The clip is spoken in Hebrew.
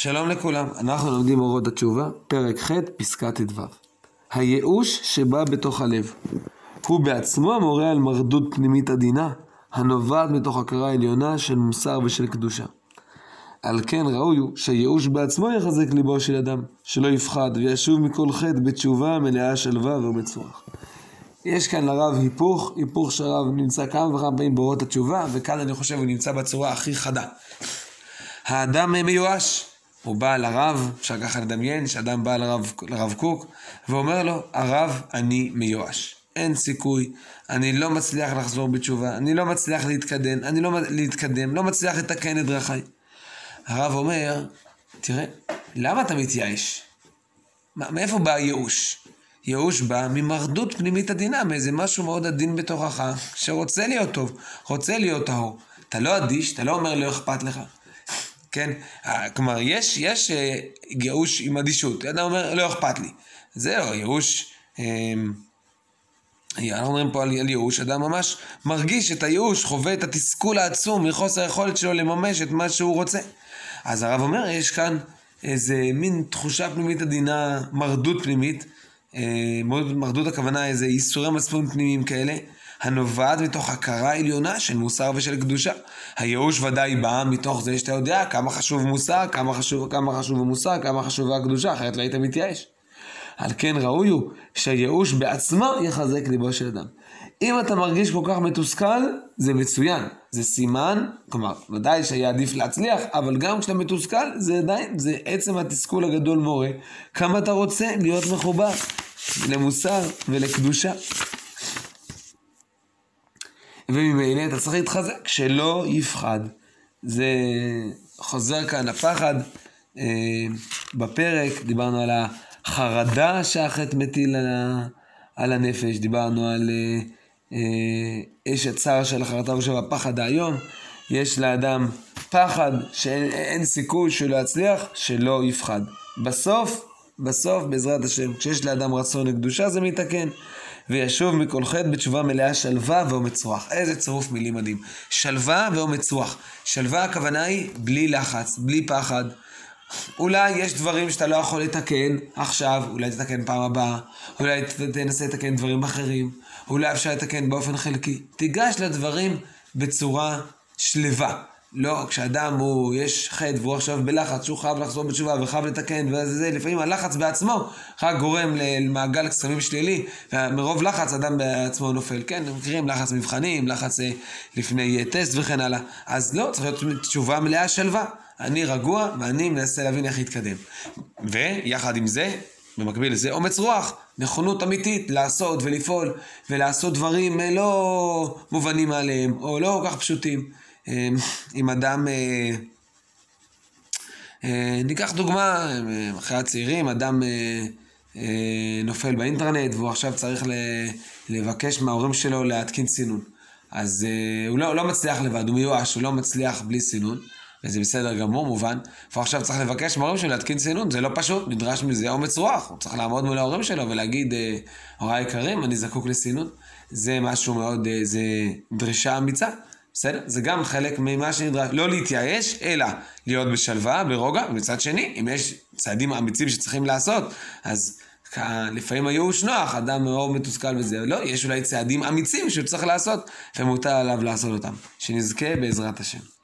שלום לכולם, אנחנו לומדים אורות התשובה, פרק ח', פסקה ט"ו. הייאוש שבא בתוך הלב. הוא בעצמו מורה על מרדות פנימית עדינה, הנובעת מתוך הכרה עליונה של מוסר ושל קדושה. על כן ראוי הוא שהייאוש בעצמו יחזק ליבו של אדם, שלא יפחד וישוב מכל חטא בתשובה מלאה שלווה ומצורח. יש כאן לרב היפוך, היפוך שהרב נמצא כמה וכמה פעמים באורות התשובה, וכאן אני חושב הוא נמצא בצורה הכי חדה. האדם מיואש, הוא בא לרב, אפשר ככה לדמיין, שאדם בא לרב, לרב קוק, ואומר לו, הרב, אני מיואש. אין סיכוי, אני לא מצליח לחזור בתשובה, אני לא מצליח להתקדם, אני לא להתקדם, לא מצליח לתקן את דרכיי. הרב אומר, תראה, למה אתה מתייאש? מאיפה בא הייאוש? ייאוש בא ממרדות פנימית עדינה, מאיזה משהו מאוד עדין בתוכך, שרוצה להיות טוב, רוצה להיות טהור. אתה לא אדיש, אתה לא אומר לא אכפת לך. כן? אה, כלומר, יש, יש אה, ייאוש עם אדישות. אדם אומר, לא אכפת לי. זהו, ייאוש... אמ, אנחנו מדברים פה על ייאוש, אדם ממש מרגיש את הייאוש, חווה את התסכול העצום מחוסר היכולת שלו לממש את מה שהוא רוצה. אז הרב אומר, יש כאן איזה מין תחושה פנימית עדינה, מרדות פנימית, אה, מרדות הכוונה איזה ייסורי מצפון פנימיים כאלה, הנובעת מתוך הכרה עליונה של מוסר ושל קדושה. הייאוש ודאי בא מתוך זה שאתה יודע כמה חשוב מוסר, כמה חשוב, כמה חשוב המוסר, כמה חשובה הקדושה, אחרת לא היית מתייאש. על כן ראוי הוא שהייאוש בעצמו יחזק ליבו של אדם. אם אתה מרגיש כל כך מתוסכל, זה מצוין. זה סימן, כלומר, ודאי שהיה עדיף להצליח, אבל גם כשאתה מתוסכל, זה עדיין, זה עצם התסכול הגדול מורה, כמה אתה רוצה להיות מחובר למוסר ולקדושה. וממילא אתה צריך להתחזק, שלא יפחד. זה חוזר כאן הפחד. אה, בפרק דיברנו על החרדה שהחטא מטיל על, ה, על הנפש, דיברנו על אה, אה, אש הצער של החרטה ושל היום. יש לאדם פחד שאין סיכוי שהוא לא יצליח, שלא יפחד. בסוף, בסוף, בעזרת השם, כשיש לאדם רצון לקדושה זה מתקן. וישוב מכל חטא בתשובה מלאה שלווה ואומץ רוח. איזה צירוף מילים מדהים. שלווה ואומץ רוח. שלווה הכוונה היא בלי לחץ, בלי פחד. אולי יש דברים שאתה לא יכול לתקן עכשיו, אולי תתקן פעם הבאה, אולי תנסה לתקן דברים אחרים, אולי אפשר לתקן באופן חלקי. תיגש לדברים בצורה שלווה. לא, כשאדם הוא, יש חטא והוא עכשיו בלחץ, שהוא חייב לחזור בתשובה וחייב לתקן, וזה, לפעמים הלחץ בעצמו רק גורם למעגל קסמים שלילי, ומרוב לחץ אדם בעצמו נופל. כן, מכירים לחץ מבחנים, לחץ אה, לפני אה, טסט וכן הלאה. אז לא, צריך להיות תשובה מלאה שלווה. אני רגוע ואני מנסה להבין איך להתקדם. ויחד עם זה, במקביל לזה, אומץ רוח, נכונות אמיתית לעשות ולפעול, ולעשות דברים אה, לא מובנים מאליהם, או לא כל כך פשוטים. אמ, אם אדם, אה, אה, ניקח דוגמה, אחרי הצעירים, אדם נופל באינטרנט והוא עכשיו צריך לבקש מההורים שלו להתקין סינון. אז הוא לא, לא מצליח לבד, הוא מיואש, הוא לא מצליח בלי סינון. וזה בסדר גמור, מובן. והוא עכשיו צריך לבקש מההורים שלו להתקין סינון, זה לא פשוט, נדרש מזה אומץ רוח. הוא צריך לעמוד מול ההורים שלו ולהגיד, אה, הוריי יקרים, אני זקוק לסינון. זה משהו מאוד, אה, זה דרישה אמיצה. בסדר? זה גם חלק ממה שנדרש, לא להתייאש, אלא להיות בשלווה, ברוגע, ומצד שני, אם יש צעדים אמיצים שצריכים לעשות, אז לפעמים הייאוש נוח, אדם מאוד מתוסכל וזה, לא, יש אולי צעדים אמיצים שהוא צריך לעשות, ומותר עליו לעשות אותם. שנזכה בעזרת השם.